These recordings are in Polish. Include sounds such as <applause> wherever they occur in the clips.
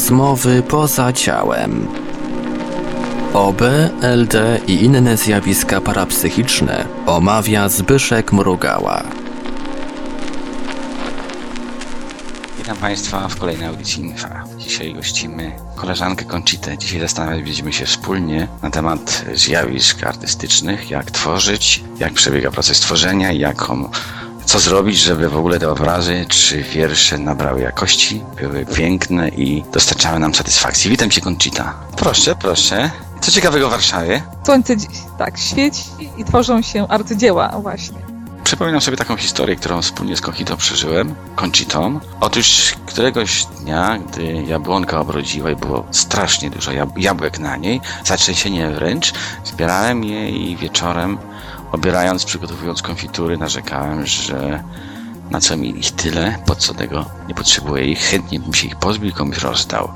Rozmowy poza ciałem. OB, LD i inne zjawiska parapsychiczne omawia Zbyszek Mrugała. Witam Państwa w kolejnej audycji Infa. Dzisiaj gościmy koleżankę Conchitę. Dzisiaj zastanawiać będziemy się wspólnie na temat zjawisk artystycznych, jak tworzyć, jak przebiega proces tworzenia, jaką, co zrobić, żeby w ogóle te obrazy czy wiersze nabrały jakości, były piękne i dostarczały nam satysfakcji. Witam Cię Conchita. Proszę, proszę. Co ciekawego w Warszawie? Słońce tak świeci i tworzą się arcydzieła właśnie. Przypominam sobie taką historię, którą wspólnie z Conchitą przeżyłem, Conchitą. Otóż któregoś dnia, gdy jabłonka obrodziła i było strasznie dużo jab jabłek na niej, zatrzęsienie wręcz, zbierałem je i wieczorem, obierając, przygotowując konfitury, narzekałem, że na co mi ich tyle, po co tego nie potrzebuję ich, chętnie bym się ich pozbył i komuś rozdał.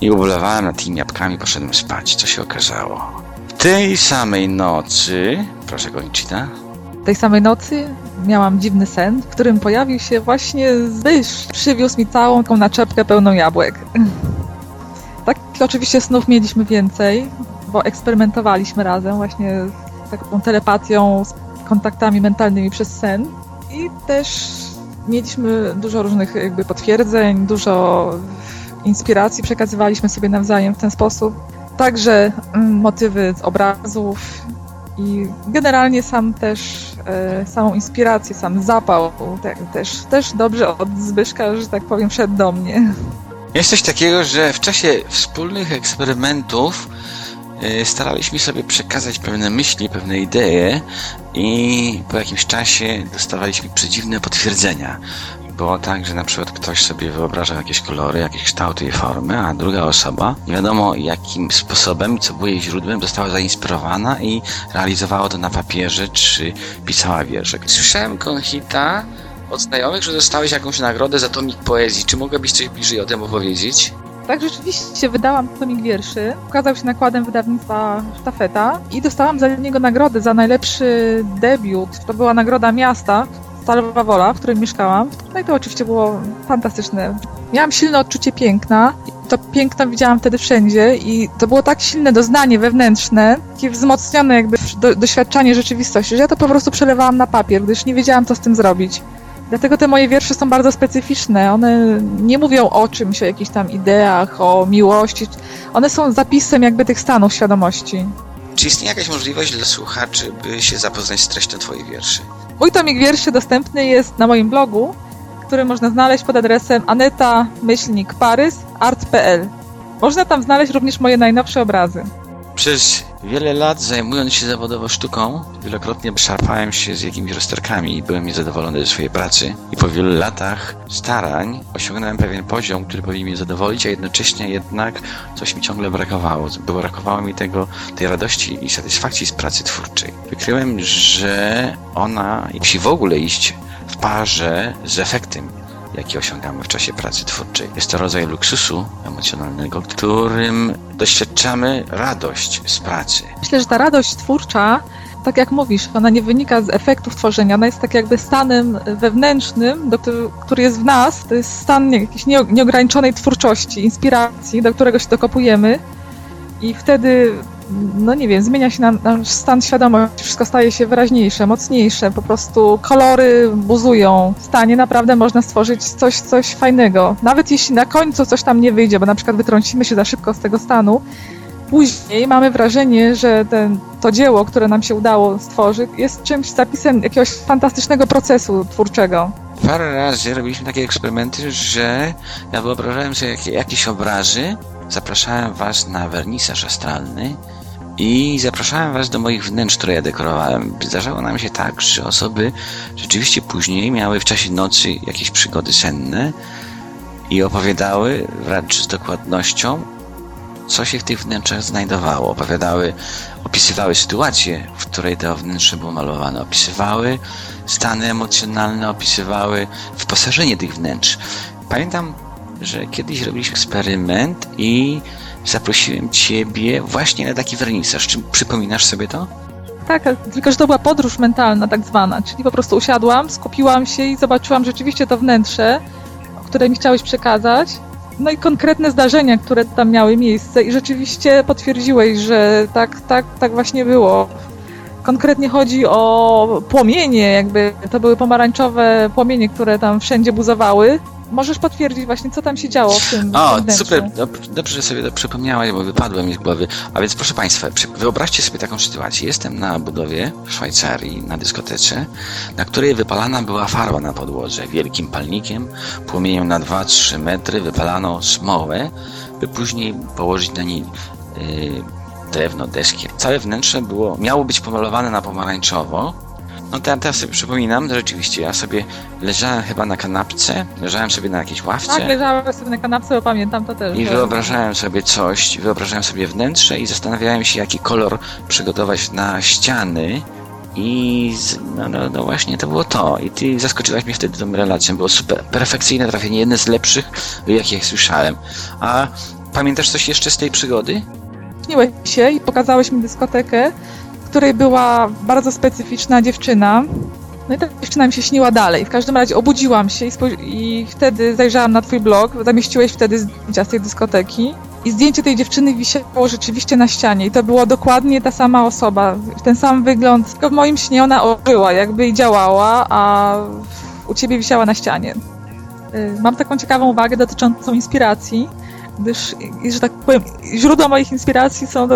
I ubolewałem nad tymi jabłkami, poszedłem spać. Co się okazało? W tej samej nocy, proszę Conchita, Tej samej nocy miałam dziwny sen, w którym pojawił się właśnie Zbysz. Przywiózł mi całą tą naczepkę pełną jabłek. Takich oczywiście snów mieliśmy więcej, bo eksperymentowaliśmy razem właśnie taką telepatią, z kontaktami mentalnymi przez sen. I też mieliśmy dużo różnych jakby potwierdzeń, dużo inspiracji przekazywaliśmy sobie nawzajem w ten sposób. Także mm, motywy z obrazów i generalnie sam też, e, samą inspirację, sam zapał te, też, też dobrze od Zbyszka, że tak powiem, wszedł do mnie. Jest coś takiego, że w czasie wspólnych eksperymentów staraliśmy sobie przekazać pewne myśli, pewne idee i po jakimś czasie dostawaliśmy przedziwne potwierdzenia. Było tak, że na przykład ktoś sobie wyobrażał jakieś kolory, jakieś kształty i formy, a druga osoba, nie wiadomo jakim sposobem, co było jej źródłem, została zainspirowana i realizowała to na papierze, czy pisała wiersze. Słyszałem, Konchita, od znajomych, że dostałeś jakąś nagrodę za tomik poezji. Czy mogłabyś coś bliżej o tym opowiedzieć? Tak, rzeczywiście wydałam tomik wierszy, ukazał się nakładem wydawnictwa Sztafeta i dostałam za niego nagrodę za najlepszy debiut. To była nagroda miasta, Stalowa Wola, w którym mieszkałam. No i to oczywiście było fantastyczne. Miałam silne odczucie piękna. To piękno widziałam wtedy wszędzie i to było tak silne doznanie wewnętrzne, takie wzmocnione jakby do, doświadczanie rzeczywistości, że ja to po prostu przelewałam na papier, gdyż nie wiedziałam, co z tym zrobić. Dlatego te moje wiersze są bardzo specyficzne. One nie mówią o czymś, o jakichś tam ideach, o miłości. One są zapisem jakby tych stanów świadomości. Czy istnieje jakaś możliwość dla słuchaczy, by się zapoznać z treścią Twoich wierszy? Mój tomik wierszy dostępny jest na moim blogu, który można znaleźć pod adresem aneta-parys.art.pl. Można tam znaleźć również moje najnowsze obrazy. Przez wiele lat zajmując się zawodowo sztuką, wielokrotnie szarpałem się z jakimiś rozterkami i byłem niezadowolony ze swojej pracy. I po wielu latach starań osiągnąłem pewien poziom, który powinien mnie zadowolić, a jednocześnie jednak coś mi ciągle brakowało. Brakowało mi tego, tej radości i satysfakcji z pracy twórczej. Wykryłem, że ona musi w ogóle iść w parze z efektem, jaki osiągamy w czasie pracy twórczej. Jest to rodzaj luksusu emocjonalnego, którym doświadczamy radość z pracy. Myślę, że ta radość twórcza, tak jak mówisz, ona nie wynika z efektów tworzenia, ona jest tak jakby stanem wewnętrznym, do który, jest w nas. To jest stan jakiejś nie- nieograniczonej twórczości, inspiracji, do którego się dokopujemy i wtedy, no nie wiem, zmienia się nam nasz stan świadomości, wszystko staje się wyraźniejsze, mocniejsze, po prostu kolory buzują. W stanie naprawdę można stworzyć coś, coś fajnego. Nawet jeśli na końcu coś tam nie wyjdzie, bo na przykład wytrącimy się za szybko z tego stanu, później mamy wrażenie, że ten, to dzieło, które nam się udało stworzyć, jest czymś zapisem jakiegoś fantastycznego procesu twórczego. Parę razy robiliśmy takie eksperymenty, że ja wyobrażałem sobie jakie, jakieś obrazy, zapraszałem was na wernisaż astralny i zapraszałem was do moich wnętrz, które ja dekorowałem. Zdarzało nam się tak, że osoby rzeczywiście później miały w czasie nocy jakieś przygody senne i opowiadały wręcz z dokładnością, co się w tych wnętrzach znajdowało. Opowiadały, opisywały sytuację, w której to wnętrze było malowane. Opisywały stany emocjonalne, opisywały wyposażenie tych wnętrz. Pamiętam, że kiedyś robiliśmy eksperyment i zaprosiłem ciebie właśnie na taki wernisaż. Czy przypominasz sobie to? Tak, tylko że to była podróż mentalna tak zwana, czyli po prostu usiadłam, skupiłam się i zobaczyłam rzeczywiście to wnętrze, które mi chciałeś przekazać. no i konkretne zdarzenia, które tam miały miejsce i rzeczywiście potwierdziłeś, że tak, tak, tak właśnie było. Konkretnie chodzi o płomienie, jakby to były pomarańczowe płomienie, które tam wszędzie buzowały. Możesz potwierdzić właśnie, co tam się działo w tym O, wnętrzu. super, dob- dobrze, że sobie to przypomniałaś, bo wypadłem mi z głowy. A więc proszę Państwa, wyobraźcie sobie taką sytuację. Jestem na budowie w Szwajcarii, na dyskotece, na której wypalana była farba na podłodze. Wielkim palnikiem, płomieniem na 2-3 metry wypalano smołę, by później położyć na niej yy, drewno, deski. Całe wnętrze było, miało być pomalowane na pomarańczowo. No teraz, teraz sobie przypominam, że rzeczywiście ja sobie leżałem chyba na kanapce, leżałem sobie na jakiejś ławce. Tak, leżałem sobie na kanapce, bo pamiętam to też. I wyobrażałem sobie coś, wyobrażałem sobie wnętrze i zastanawiałem się, jaki kolor przygotować na ściany. I no, no, no właśnie to było to. I ty zaskoczyłaś mnie wtedy tą relacją. Było super, perfekcyjne trafienie, jedne z lepszych, jakich słyszałem. A pamiętasz coś jeszcze z tej przygody? Śniłeś się i pokazałeś mi dyskotekę, której była bardzo specyficzna dziewczyna. No i ta dziewczyna mi się śniła dalej. W każdym razie obudziłam się i, i wtedy zajrzałam na twój blog, zamieściłeś wtedy zdjęcia z tej dyskoteki. I zdjęcie tej dziewczyny wisiało rzeczywiście na ścianie. I to była dokładnie ta sama osoba. Ten sam wygląd. Tylko w moim śnie ona ożyła, jakby i działała, a u ciebie wisiała na ścianie. Y, Mam taką ciekawą uwagę dotyczącą inspiracji gdyż, że tak powiem, źródła moich inspiracji są y,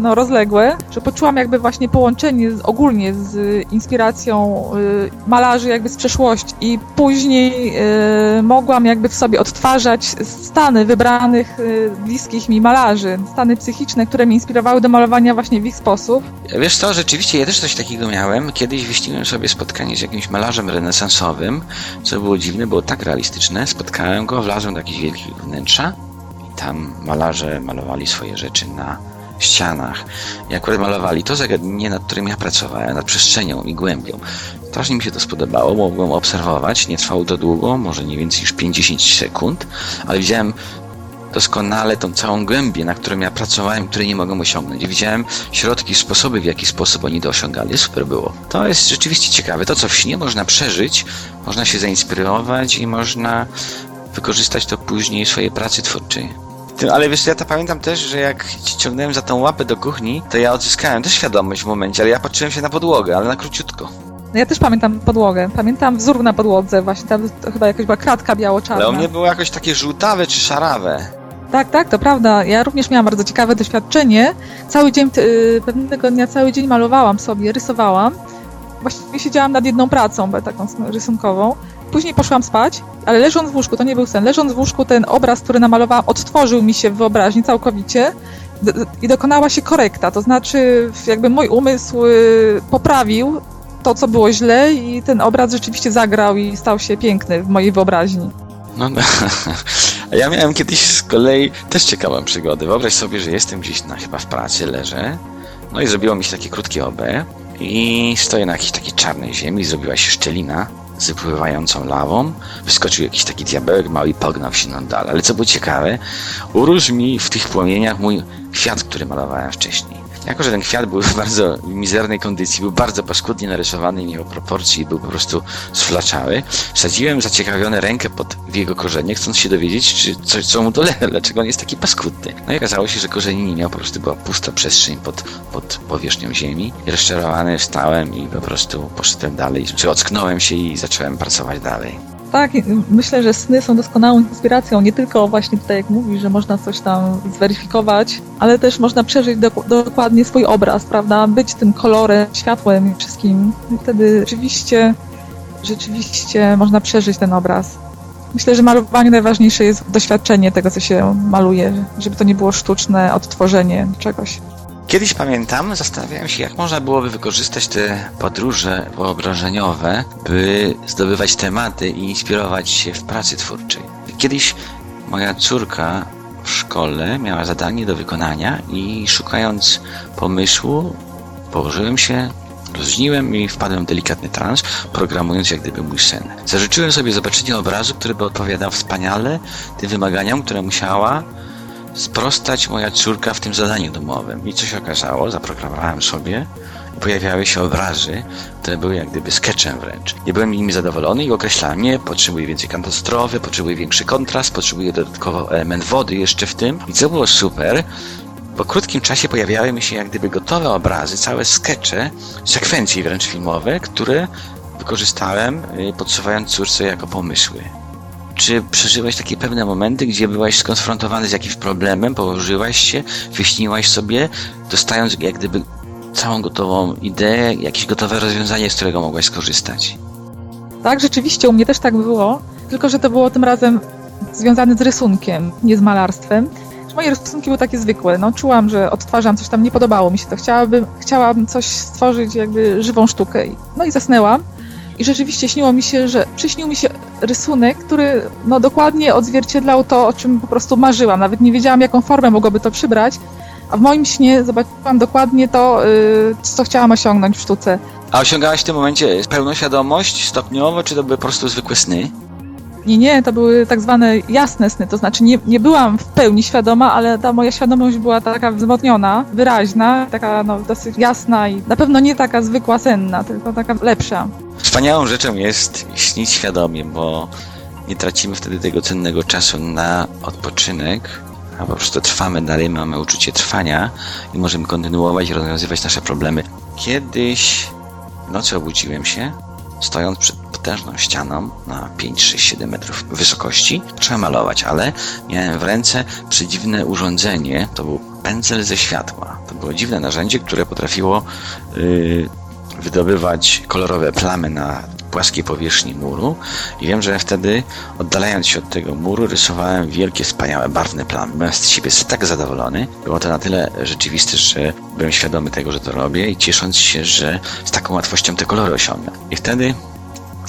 no, rozległe, że poczułam jakby właśnie połączenie z, ogólnie z inspiracją y, malarzy jakby z przeszłości i później y, mogłam jakby w sobie odtwarzać stany wybranych bliskich mi malarzy, stany psychiczne, które mnie inspirowały do malowania właśnie w ich sposób. Wiesz co, rzeczywiście ja też coś takiego miałem. Kiedyś wyścigłem sobie spotkanie z jakimś malarzem renesansowym, co było dziwne, było tak realistyczne. Spotkałem go, wlazłem do jakichś wielkich wnętrza tam malarze malowali swoje rzeczy na ścianach. I akurat malowali to zagadnienie, nad którym ja pracowałem, nad przestrzenią i głębią. Strasznie mi się to spodobało, mogłem obserwować, nie trwało to długo, może nie więcej niż 50 sekund, ale widziałem doskonale tą całą głębię, na którą ja pracowałem, której nie mogłem osiągnąć. Widziałem środki, sposoby, w jaki sposób oni to osiągali. Super było. To jest rzeczywiście ciekawe. To, co w śnie można przeżyć, można się zainspirować i można wykorzystać to później w swojej pracy twórczej. Ale wiesz, ja to pamiętam też, że jak ci ciągnąłem za tą łapę do kuchni, to ja odzyskałem też świadomość w momencie, ale ja patrzyłem się na podłogę, ale na króciutko. No ja też pamiętam podłogę, pamiętam wzór na podłodze, właśnie tam to chyba jakaś była kratka biało-czarna. Ale u mnie było jakoś takie żółtawe czy szarawe. Tak, tak, to prawda. Ja również miałam bardzo ciekawe doświadczenie. Cały dzień, y, pewnego dnia cały dzień malowałam sobie, rysowałam. Właściwie siedziałam nad jedną pracą, taką rysunkową. Później poszłam spać, ale leżąc w łóżku, to nie był sen, leżąc w łóżku ten obraz, który namalowałam, odtworzył mi się w wyobraźni całkowicie i dokonała się korekta. To znaczy jakby mój umysł y, poprawił to, co było źle i ten obraz rzeczywiście zagrał i stał się piękny w mojej wyobraźni. No, no. <laughs> A ja miałem kiedyś z kolei też ciekawą przygodę. Wyobraź sobie, że jestem gdzieś na, chyba w pracy, leżę. No i zrobiło mi się takie krótkie OB i stoję na jakiejś takiej czarnej ziemi, zrobiła się szczelina z wypływającą lawą. Wyskoczył jakiś taki diabełek mały i pognał się nam dalej. Ale co było ciekawe, urósł mi w tych płomieniach mój kwiat, który malowałem wcześniej. Jako, że ten kwiat był w bardzo mizernej kondycji, był bardzo paskudnie narysowany, nie miał proporcji był po prostu sflaczały, wsadziłem zaciekawione rękę pod jego korzenie, chcąc się dowiedzieć, czy coś, co mu dolega, dlaczego on jest taki paskudny. No i okazało się, że korzeni nie miał, po prostu była pusta przestrzeń pod, pod powierzchnią ziemi. Rozczarowany wstałem i po prostu poszedłem dalej, czy ocknąłem się i zacząłem pracować dalej. Tak, myślę, że sny są doskonałą inspiracją, nie tylko właśnie tutaj jak mówisz, że można coś tam zweryfikować, ale też można przeżyć dok- dokładnie swój obraz, prawda? Być tym kolorem, światłem i wszystkim. I wtedy rzeczywiście, rzeczywiście można przeżyć ten obraz. Myślę, że malowanie najważniejsze jest doświadczenie tego, co się maluje, żeby to nie było sztuczne odtworzenie czegoś. Kiedyś pamiętam, zastanawiałem się, jak można byłoby wykorzystać te podróże wyobrażeniowe, by zdobywać tematy i inspirować się w pracy twórczej. Kiedyś moja córka w szkole miała zadanie do wykonania i szukając pomysłu, położyłem się, rozniłem i wpadłem w delikatny trans, programując jak gdyby mój sen. Zażyczyłem sobie zobaczenia obrazu, który by odpowiadał wspaniale tym wymaganiom, które musiała sprostać moja córka w tym zadaniu domowym. I co się okazało? Zaprogramowałem sobie pojawiały się obrazy, które były jak gdyby sketchem wręcz. Nie byłem nimi zadowolony i określałem je, potrzebuję więcej katastrowy, potrzebuję większy kontrast, potrzebuję dodatkowo element wody jeszcze w tym. I co było super, po krótkim czasie pojawiały mi się jak gdyby gotowe obrazy, całe skecze, sekwencje wręcz filmowe, które wykorzystałem, y, podsuwając córce jako pomysły. Czy przeżyłeś takie pewne momenty, gdzie byłaś skonfrontowany z jakimś problemem, położyłaś się, wyśniłaś sobie, dostając jak gdyby całą gotową ideę, jakieś gotowe rozwiązanie, z którego mogłaś skorzystać? Tak, rzeczywiście u mnie też tak było, tylko że to było tym razem związane z rysunkiem, nie z malarstwem. Moje rysunki były takie zwykłe. No, czułam, że odtwarzam coś tam, nie podobało mi się to. Chciałabym, chciałam coś stworzyć, jakby żywą sztukę. No i zasnęłam. I rzeczywiście śniło mi się, że przyśnił mi się rysunek, który no, dokładnie odzwierciedlał to, o czym po prostu marzyłam. Nawet nie wiedziałam, jaką formę mogłoby to przybrać. A w moim śnie zobaczyłam dokładnie to, yy, co chciałam osiągnąć w sztuce. A osiągałaś w tym momencie pełną świadomość stopniowo, czy to były po prostu zwykłe sny? Nie, nie, to były tak zwane jasne sny, to znaczy nie, nie byłam w pełni świadoma, ale ta moja świadomość była taka wzmocniona, wyraźna, taka no, dosyć jasna i na pewno nie taka zwykła senna, tylko taka lepsza. Wspaniałą rzeczą jest śnić świadomie, bo nie tracimy wtedy tego cennego czasu na odpoczynek, a po prostu trwamy dalej, mamy uczucie trwania i możemy kontynuować i rozwiązywać nasze problemy. Kiedyś w nocy obudziłem się, stojąc przed potężną ścianą na 5, 6, 7 metrów wysokości. Trzeba malować, ale miałem w ręce przedziwne urządzenie. To był pędzel ze światła. To było dziwne narzędzie, które potrafiło yy, wydobywać kolorowe plamy na płaskiej powierzchni muru i wiem, że wtedy oddalając się od tego muru rysowałem wielkie, wspaniałe, barwne plamy. Byłem z siebie tak zadowolony. Było to na tyle rzeczywiste, że byłem świadomy tego, że to robię i ciesząc się, że z taką łatwością te kolory osiągnę. I wtedy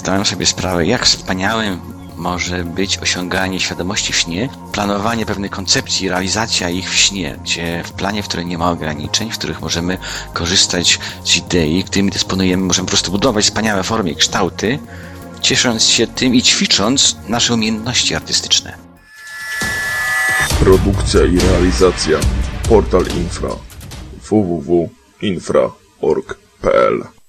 zdałem sobie sprawę, jak wspaniałym może być osiąganie świadomości w śnie, planowanie pewnych koncepcji, realizacja ich w śnie, gdzie w planie, w którym nie ma ograniczeń, w których możemy korzystać z idei, którymi dysponujemy, możemy po prostu budować wspaniałe formy i kształty, ciesząc się tym i ćwicząc nasze umiejętności artystyczne. Produkcja i realizacja Portal Infra www.infra.org.pl